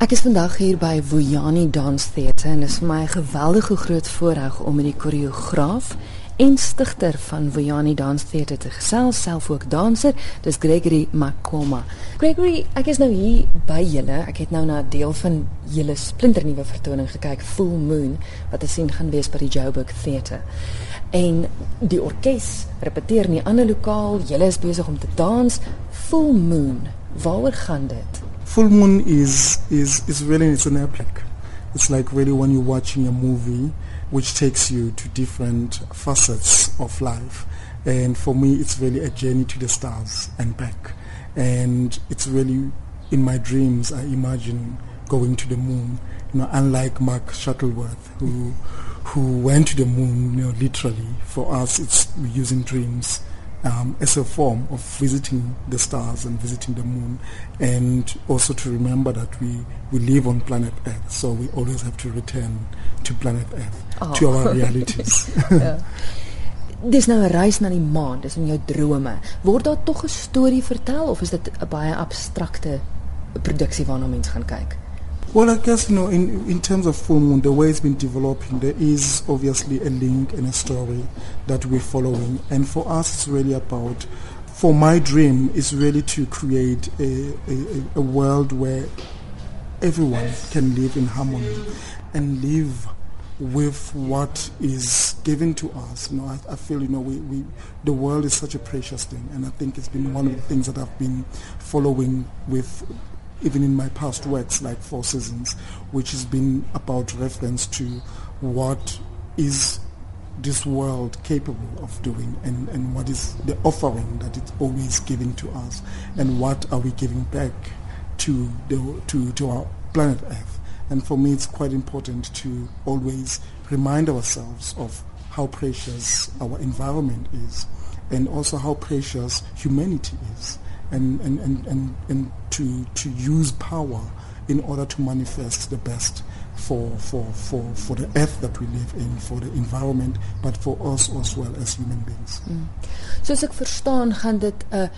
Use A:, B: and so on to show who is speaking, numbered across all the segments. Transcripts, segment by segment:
A: Ek is vandag hier by Vuyani Dance Theatre en dit is vir my 'n geweldige groot voorreg om met die koreograaf en stigter van Vuyani Dance Theatre te gesels, self ook danser, dis Gregory Makoma. Gregory, ek is nou hier by julle. Ek het nou na 'n deel van julle splinternuwe vertoning gekyk, Full Moon, wat te sien gaan wees by die Joburg Theatre. En die orkes repeteer in 'n ander lokaal. Julle is besig om te dans. Full Moon. Waaroor gaan dit?
B: Full Moon is is is really it's an epic. It's like really when you're watching a movie which takes you to different facets of life. And for me, it's really a journey to the stars and back. And it's really in my dreams, I imagine going to the moon. You know, unlike Mark Shuttleworth, who who went to the moon, you know, literally. For us, it's using dreams um, as a form of visiting the stars and visiting the moon, and also to remember that we, we live on planet Earth, so we always have to return to planet Earth, oh. to our realities.
A: ja. Dis nou 'n reis na die maan, dis in jou drome. Word daar tog 'n storie vertel of is dit 'n baie abstrakte produksie waarna mens gaan kyk?
B: Well, I guess, you know, in, in terms of Full Moon, the way it's been developing, there is obviously a link and a story that we're following. And for us, it's really about, for my dream, is really to create a, a, a world where everyone can live in harmony and live with what is given to us. You know, I, I, feel, you know, we, we, the world is such a precious thing. And I think it's been one of the things that I've been following with even in my past works like Four Seasons, which has been about reference to what is this world capable of doing and, and what is the offering that it's always giving to us and what are we giving back to the to, to our planet Earth. And for me it's quite important to always remind ourselves of how precious our environment is and also how precious humanity is and, and, and, and, and to, to use power in order to manifest the best for, for, for, for the earth that we live in, for the environment, but for us as well as human beings. Mm.
A: Soos ek verstaan, gaan uh,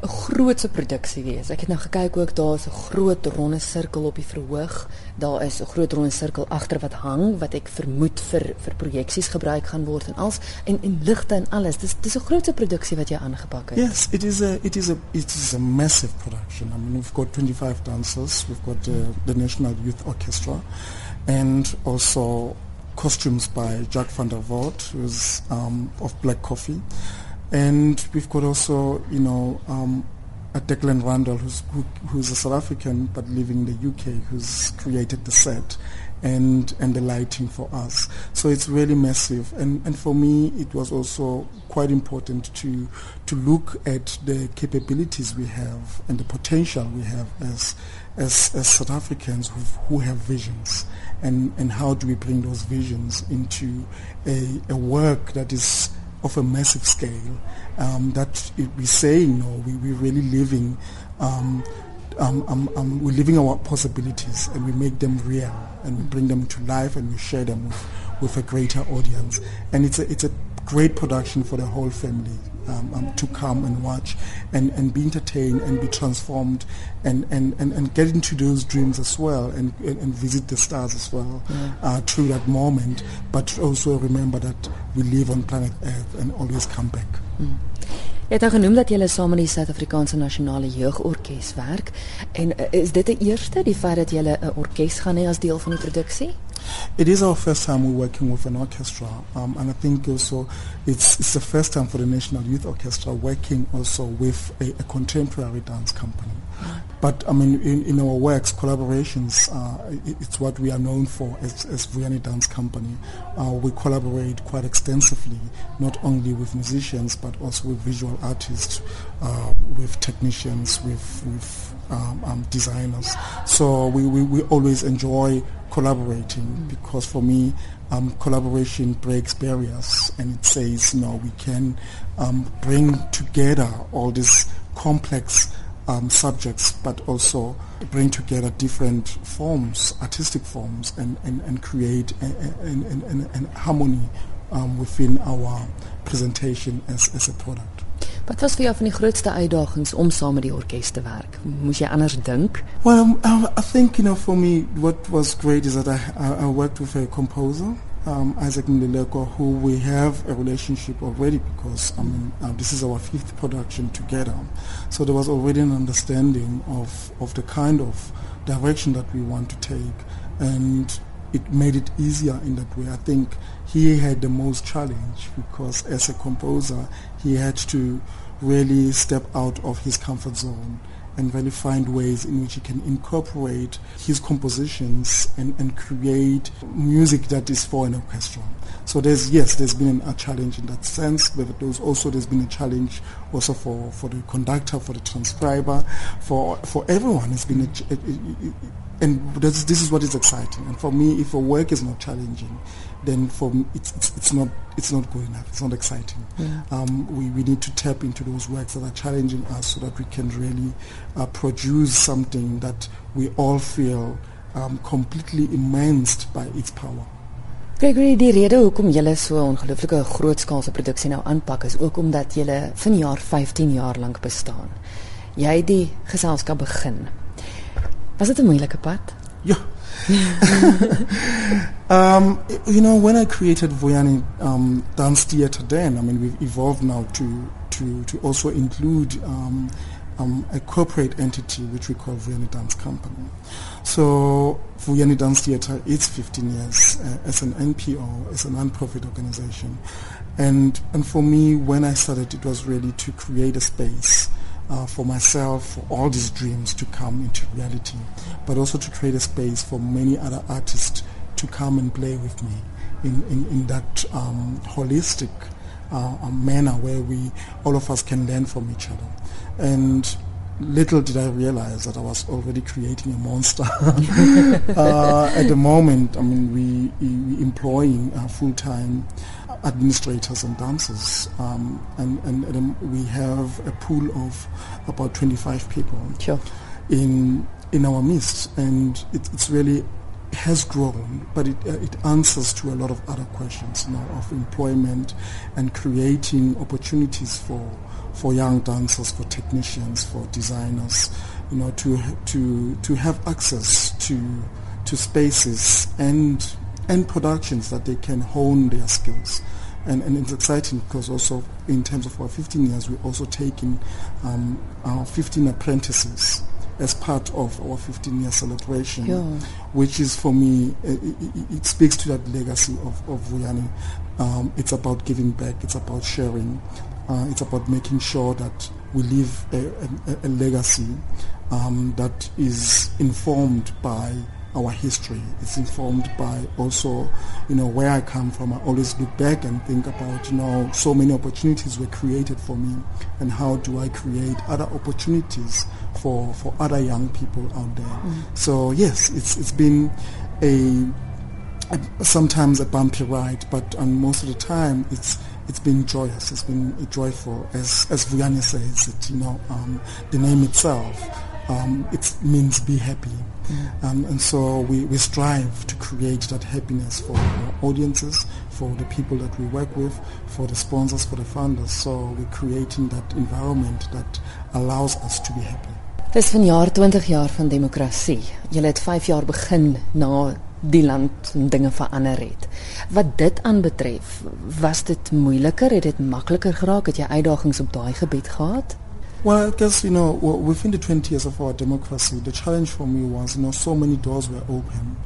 A: 'n grootse produksie wees. Ek het nou gekyk ook daar's 'n groot ronde sirkel op die verhoog. Daar is 'n groot ronde sirkel agter wat hang wat ek vermoed vir vir projeksies gebruik gaan word en als en en ligte en alles. Dis dis 'n grootse produksie wat jy aangepak het.
B: Yes, it is a it is a it is a massive production. I mean we've got 25 dancers, we've got uh, the National Youth Orchestra and also costumes by Jack van der Voort who's um, of Black Coffee. And we've got also, you know, um, a Declan Randall, who's, who, who's a South African but living in the UK, who's created the set and and the lighting for us. So it's really massive. And and for me, it was also quite important to to look at the capabilities we have and the potential we have as as, as South Africans who, who have visions, and and how do we bring those visions into a, a work that is of a massive scale um, that we say, you know, we, we're really living, um, um, um, um, we're living our possibilities and we make them real and we bring them to life and we share them with, with a greater audience. And it's a, it's a great production for the whole family um, um, to come and watch and, and be entertained and be transformed and, and, and, and get into those dreams as well and, and, and visit the stars as well yeah. uh, through that moment. But also remember that we live on planet Earth and always come back. Mm.
A: Jy het genoem dat jy saam met die Suid-Afrikaanse Nasionale Jeugorkes werk en uh, is dit die eerste die feit dat jy 'n orkes gaan hê as deel van die produksie?
B: It is our first time we're working with an orchestra, um, and I think also it's, it's the first time for the National Youth Orchestra working also with a, a contemporary dance company. But I mean, in, in our works, collaborations, uh, it, it's what we are known for as, as Dance Company. Uh, we collaborate quite extensively, not only with musicians, but also with visual artists, uh, with technicians, with, with um, um, designers. So we, we, we always enjoy collaborating because for me, um, collaboration breaks barriers and it says, you know, we can um, bring together all these complex um, subjects, but also bring together different forms, artistic forms, and, and, and create an harmony um, within our presentation as, as a product.
A: Wat was vir jou van die grootste uitdagings om saam met die orkes te werk? Moes jy anders dink?
B: Well, um, I think you know for me what was great is that I, I, I worked with a composer um, Isaac Mlileko, who we have a relationship already because I mean uh, this is our fifth production together. So there was already an understanding of, of the kind of direction that we want to take, and it made it easier in that way. I think he had the most challenge because as a composer, he had to really step out of his comfort zone and really find ways in which he can incorporate his compositions and, and create music that is for an orchestra. So there's yes, there's been a challenge in that sense, but there's also there's been a challenge also for, for the conductor, for the transcriber, for for everyone. It's been a, and this, this is what is exciting. And for me, if a work is not challenging, then for me, it's, it's, it's not it's not good enough. It's not exciting. Yeah. Um, we, we need to tap into those works that are challenging us so that we can really uh, produce something that we all feel um, completely immersed by its power.
A: Gregory, die rede hoekom julle so 'n ongelooflike grootskaalse produksie nou aanpak is ook omdat julle vanjaar 15 jaar lank bestaan. Jy het die geselskap begin. Was dit 'n moeilike pad?
B: Ja. um, you know, when I created Voyani um, Dance Theatre then, I mean, we've evolved now to, to, to also include um, um, a corporate entity which we call Vuyani Dance Company. So Vuyani Dance Theatre is 15 years uh, as an NPO, as a non-profit organization. And, and for me, when I started, it was really to create a space uh, for myself, for all these dreams to come into reality, but also to create a space for many other artists to come and play with me in, in, in that um, holistic uh, manner where we, all of us can learn from each other. And little did I realize that I was already creating a monster. uh, at the moment, I mean, we, we employing uh, full-time administrators and dancers, um, and, and, and, we have a pool of about 25 people
A: sure.
B: in in our midst, and it, it's really has grown, but it, uh, it answers to a lot of other questions, you of employment and creating opportunities for for young dancers, for technicians, for designers, you know, to to to have access to to spaces and and productions that they can hone their skills. And, and it's exciting because also in terms of our 15 years, we're also taking um, our 15 apprentices as part of our 15 year celebration,
A: yeah.
B: which is for me, it, it, it, speaks to that legacy of, of Vuyani. Um, it's about giving back, it's about sharing, uh, it's about making sure that we leave a, a, a legacy um, that is informed by our history. It's informed by also, you know, where I come from. I always look back and think about, you know, so many opportunities were created for me and how do I create other opportunities for, for other young people out there. Mm. So yes, it's, it's been a, a, sometimes a bumpy ride, but um, most of the time it's it's been joyous. It's been joyful, as as Vuyani says. It you know um, the name itself um, it means be happy. Mm. Um, and so we, we strive to create that happiness for our audiences, for the people that we work with, for the sponsors, for the funders. So we're creating that environment that allows us to be happy.
A: Dis van jaar 20 jaar van demokrasie. Jy het 5 jaar begin na die land dinge verander het. Wat dit aanbetref, was dit moeiliker, het dit makliker geraak, het jy uitdagings op daai gebied gehad?
B: Well, I guess, you know, within the 20 years of our democracy, the challenge for me was, you know, so many doors were open.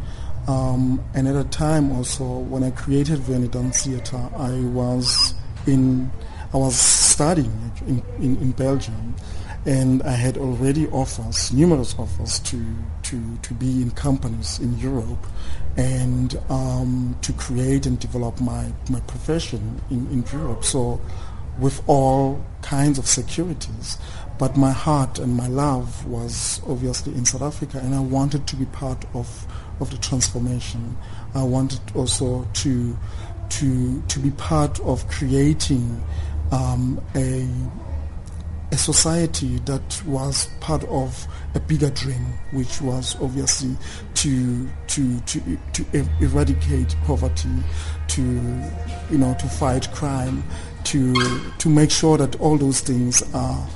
B: Um, and at a time also, when I created Vuyani Dance Theatre, I was in, I was studying in, in, in Belgium and I had already offers, numerous offers to, to, to be in companies in Europe and um, to create and develop my, my profession in, in Europe. So with all kinds of securities. But my heart and my love was obviously in South Africa, and I wanted to be part of, of the transformation. I wanted also to, to, to be part of creating um, a, a society that was part of a bigger dream, which was obviously to to to to eradicate poverty, to you know to fight crime, to to make sure that all those things are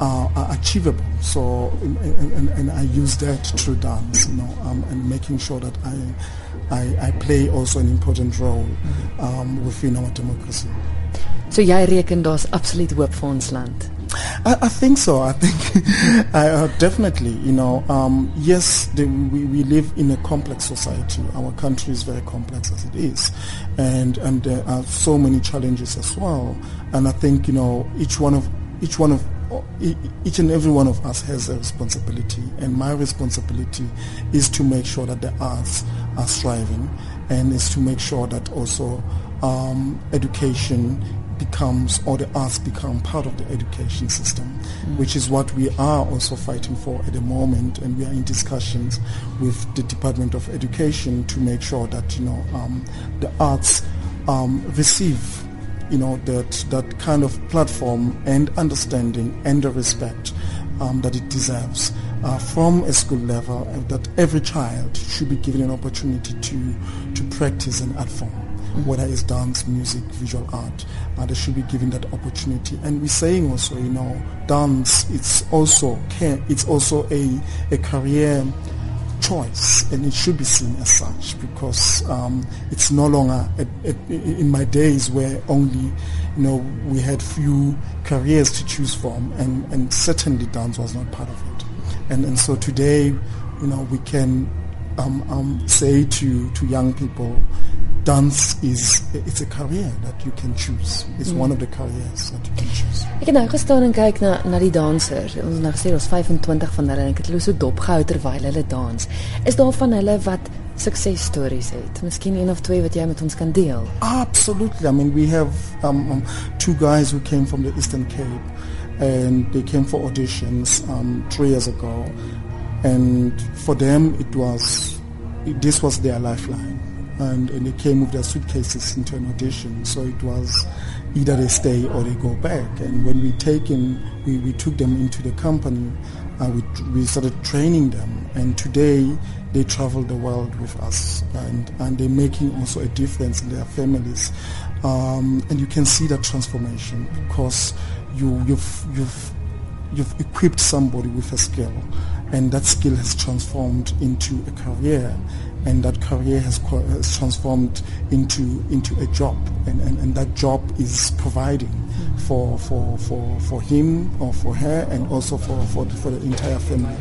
B: are, are achievable. So and, and, and, I use that through dance, you know, um, and making sure that I, I, I play also an important role um, within our democracy.
A: So jy reken daar's absoluut hoop vir ons land.
B: I, I, think so. I think uh, definitely. You know, um, yes, the, we, we live in a complex society. Our country is very complex as it is, and and there are so many challenges as well. And I think you know each one of each one of each and every one of us has a responsibility, and my responsibility is to make sure that the arts are thriving, and is to make sure that also um, education becomes or the arts become part of the education system, mm. which is what we are also fighting for at the moment, and we are in discussions with the Department of Education to make sure that you know um, the arts um, receive you know that that kind of platform and understanding and the respect um, that it deserves uh, from a school level, and that every child should be given an opportunity to to practice an art form whether it's dance, music, visual art. Uh, they should be given that opportunity. And we're saying also, you know, dance, it's also it's also a, a career choice and it should be seen as such because um, it's no longer a, a, in my days where only you know we had few careers to choose from and, and certainly dance was not part of it and, and so today you know we can um, um, say to, to young people dance is it's a career that you can choose. It's mm. one of the careers that you can choose.
A: Ek het nou gestaan en kyk na na die dansers. Ons nou gesê ons 25 van hulle en ek het hulle so dopgehou terwyl hulle dans. Is daar van hulle wat suksesstories het? Miskien een of twee wat jy met ons kan deel?
B: Absolutely. I mean we have um, um, two guys who came from the Eastern Cape and they came for auditions um, 3 years ago and for them it was this was their lifeline and, and they came with their suitcases into an audition. So it was either they stay or they go back. And when we taken, we, we took them into the company, uh, we, we started training them. And today they travel the world with us, and, and they're making also a difference in their families. Um, and you can see that transformation because you, you've, you've, you've equipped somebody with a skill and that skill has transformed into a career and that career has, has transformed into into a job and, and, and that job is providing for, for, for, for him or for her and also for, for, for the entire family.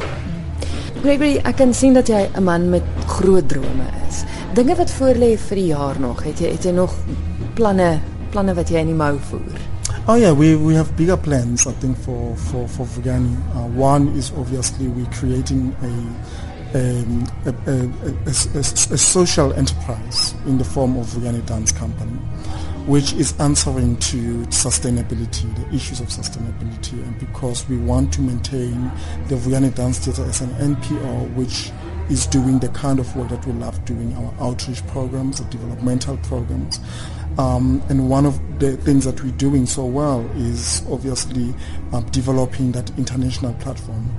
A: Gregory, ek kan sien dat jy 'n man met groot drome is. Dinge wat voor lê vir die jaar nog. Het jy het jy nog planne planne wat jy in die mou voer?
B: Oh yeah, we, we have bigger plans I think for for for Vugani. Uh, one is obviously we're creating a um, a, a, a, a, social enterprise in the form of Vuyani Dance Company, which is answering to sustainability, the issues of sustainability, and because we want to maintain the Vuyani Dance Theatre as an NPO, which is doing the kind of work that we love doing, our outreach programs, the developmental programs. Um, and one of the things that we're doing so well is obviously uh, developing that international platform.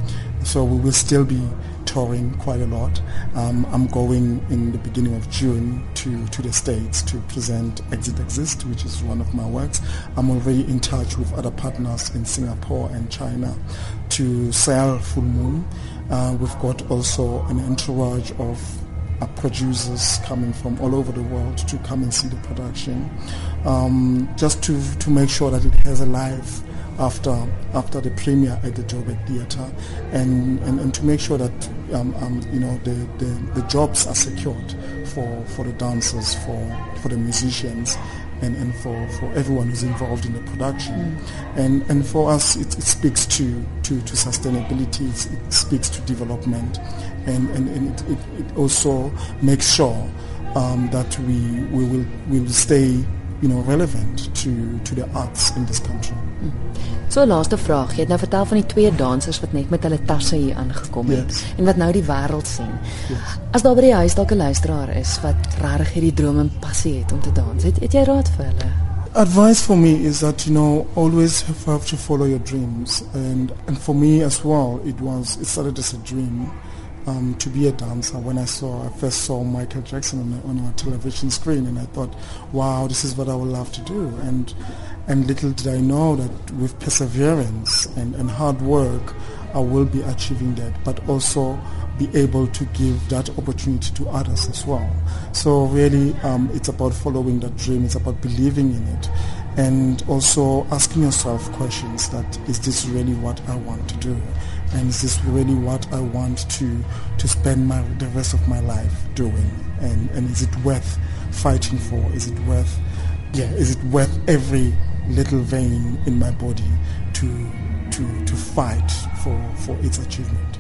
B: So we will still be touring quite a lot. Um, I'm going in the beginning of June to, to the States to present Exit Exist, which is one of my works. I'm already in touch with other partners in Singapore and China to sell Full Moon. Uh, we've got also an entourage of uh, producers coming from all over the world to come and see the production, um, just to, to make sure that it has a life after after the premiere at the Joburg Theatre, and, and, and to make sure that um, um, you know the, the, the jobs are secured for, for the dancers, for for the musicians, and, and for, for everyone who's involved in the production. Mm. And and for us, it, it speaks to, to, to sustainability, it, it speaks to development, and, and, and it, it, it also makes sure um, that we, we will, will stay you know, relevant to, to the arts in this country. Mm.
A: So laaste vraag, jy het nou vertel van die twee dansers wat net met hulle tasse hier aangekom het yes. en wat nou die wêreld sien. Yes. As daar by die huis dalk 'n luisteraar is wat regtig hierdie droom en passie het om te dans, het, het jy raad vir hulle?
B: Advice for me is that you know always have to follow your dreams and and for me as well it was it started as a dream um, to be a dancer when I saw I first saw Michael Jackson on on a television screen and I thought wow this is what I would love to do and And little did I know that with perseverance and, and hard work, I will be achieving that, but also be able to give that opportunity to others as well. So really, um, it's about following that dream. It's about believing in it, and also asking yourself questions: that is this really what I want to do, and is this really what I want to to spend my the rest of my life doing, and and is it worth fighting for? Is it worth yeah? Is it worth every little vein in my body to to to fight for for its achievement?